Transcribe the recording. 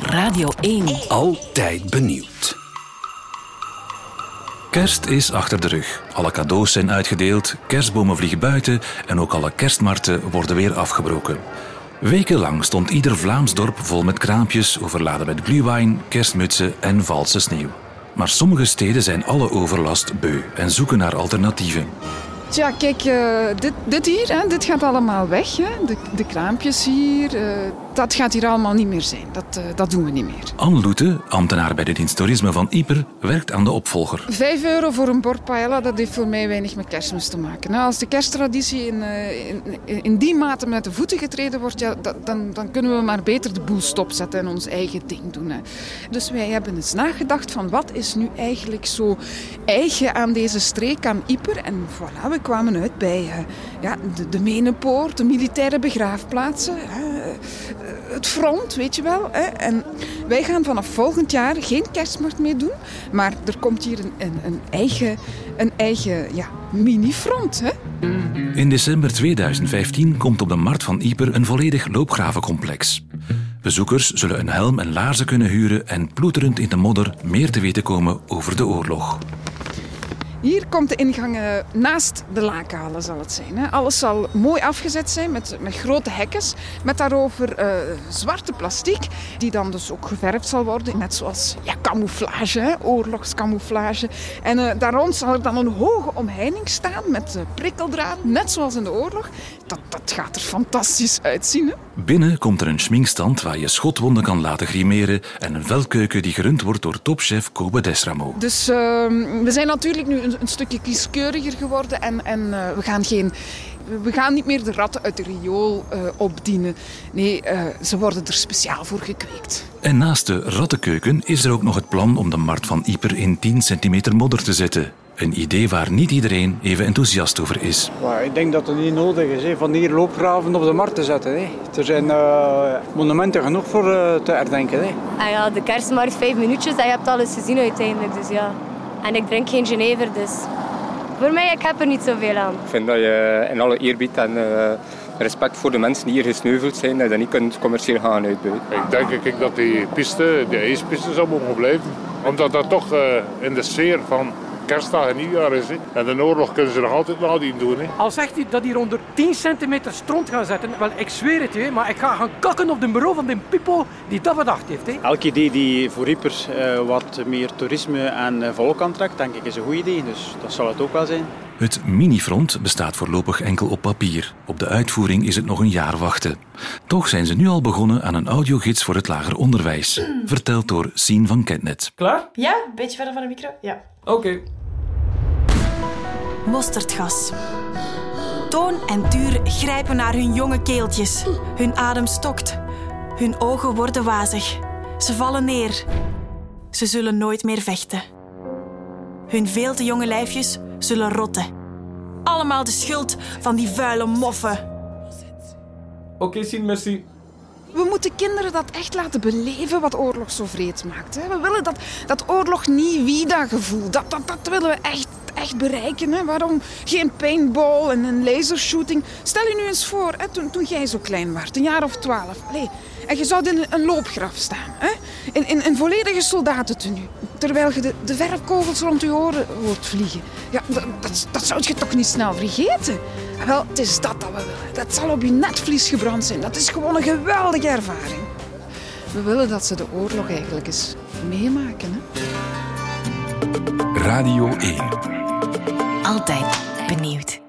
Radio 1. Altijd benieuwd. Kerst is achter de rug. Alle cadeaus zijn uitgedeeld, kerstbomen vliegen buiten en ook alle kerstmarkten worden weer afgebroken. Wekenlang stond ieder Vlaams dorp vol met kraampjes, overladen met glühwein, kerstmutsen en valse sneeuw. Maar sommige steden zijn alle overlast beu en zoeken naar alternatieven. Tja, kijk, uh, dit, dit hier, hè, dit gaat allemaal weg. Hè. De, de kraampjes hier, uh, dat gaat hier allemaal niet meer zijn. Dat, uh, dat doen we niet meer. Anne Loete, ambtenaar bij de dienst toerisme van Ieper, werkt aan de opvolger. Vijf euro voor een bord paella, dat heeft voor mij weinig met kerstmis te maken. Nou, als de kersttraditie in, in, in, die mate met de voeten getreden wordt, ja, dat, dan, dan kunnen we maar beter de boel stopzetten en ons eigen ding doen. Hè. Dus wij hebben eens nagedacht van wat is nu eigenlijk zo eigen aan deze streek, aan Ieper. En voilà, we kwamen uit bij uh, ja, de, Menenpoort, de militaire begraafplaatsen, uh, het front, weet je wel. En wij gaan vanaf volgend jaar geen kerstmarkt meer doen, maar er komt hier een, een, een eigen, een eigen ja, mini-front. Hè. In december 2015 komt op de markt van Ieper een volledig loopgravencomplex. Bezoekers zullen een helm en laarzen kunnen huren en ploeterend in de modder meer te weten komen over de oorlog. Hier komt de ingang uh, naast de laakhalen, zal het zijn. Hè. Alles zal mooi afgezet zijn met, met grote hekkens. Met daarover uh, zwarte plastiek, die dan dus ook geverfd zal worden. Net zoals ja, camouflage, hè, oorlogscamouflage. En uh, daar rond zal er dan een hoge omheining staan met prikkeldraad, net zoals in de oorlog. Dat, dat gaat er fantastisch uitzien. Hè. Binnen komt er een schminkstand waar je schotwonden kan laten grimeren en een veldkeuken die gerund wordt door topchef Kobe Desramo. Dus ehm, we zijn natuurlijk nu een, een stukje kieskeuriger geworden en, en uh, we gaan geen we gaan niet meer de ratten uit de riool uh, opdienen. Nee, uh, ze worden er speciaal voor gekweekt. En naast de rattenkeuken is er ook nog het plan om de markt van Ieper in 10 centimeter modder te zetten. Een idee waar niet iedereen even enthousiast over is. Maar ik denk dat het niet nodig is hè, van hier loopgraven op de markt te zetten. Hè. Er zijn uh, monumenten genoeg voor uh, te herdenken. Hè. Ah ja, de kerstmarkt, vijf minuutjes en je hebt alles gezien uiteindelijk. Dus ja. En ik drink geen Genever, dus voor mij, ik heb er niet zoveel aan. Ik vind dat je in alle eerbied en uh, respect voor de mensen die hier gesneuveld zijn, dat je dat niet kunt commercieel gaan uitbuiten. Ik denk ik, dat die piste, die ijspiste zou mogen blijven. Omdat dat toch uh, in de sfeer van kerstdag en nieuwjaar is. Hè. En de oorlog kunnen ze nog altijd nadien doen. Hè. Al zegt hij dat hij onder 10 centimeter stront gaat zetten, wel, ik zweer het je, maar ik ga gaan kakken op de bureau van de pipo die dat bedacht heeft. Hè. Elk idee die voor Rippers uh, wat meer toerisme en uh, volk aantrekt, denk ik is een goed idee. Dus dat zal het ook wel zijn. Het minifront bestaat voorlopig enkel op papier. Op de uitvoering is het nog een jaar wachten. Toch zijn ze nu al begonnen aan een audiogids voor het lager onderwijs. Verteld door Sien van Ketnet. Klaar? Ja, een beetje verder van de micro. Ja. Oké. Okay. Mosterdgas. Toon en Tuur grijpen naar hun jonge keeltjes. Hun adem stokt. Hun ogen worden wazig. Ze vallen neer. Ze zullen nooit meer vechten. Hun veel te jonge lijfjes zullen rotten. Allemaal de schuld van die vuile moffen. Oké, okay, Sien, merci. We moeten kinderen dat echt laten beleven wat oorlog zo vreed maakt. Hè. We willen dat, dat oorlog niet vida-gevoel, dat, dat, dat willen we echt, echt bereiken. Hè. Waarom geen paintball en een lasershooting? Stel je nu eens voor, hè, toen, toen jij zo klein was, een jaar of twaalf. En je zou in een loopgraf staan. Hè? In, in een volledige soldatentenu. Terwijl je de, de verfkogels rond je oren hoort vliegen. Ja, dat, dat, zou je toch niet snel vergeten? Wel, het is dat dat we willen. Dat zal op je netvlies gebrand zijn. Dat is gewoon een geweldige ervaring. We willen dat ze de oorlog eigenlijk eens meemaken. Hè? Radio 1 altijd benieuwd.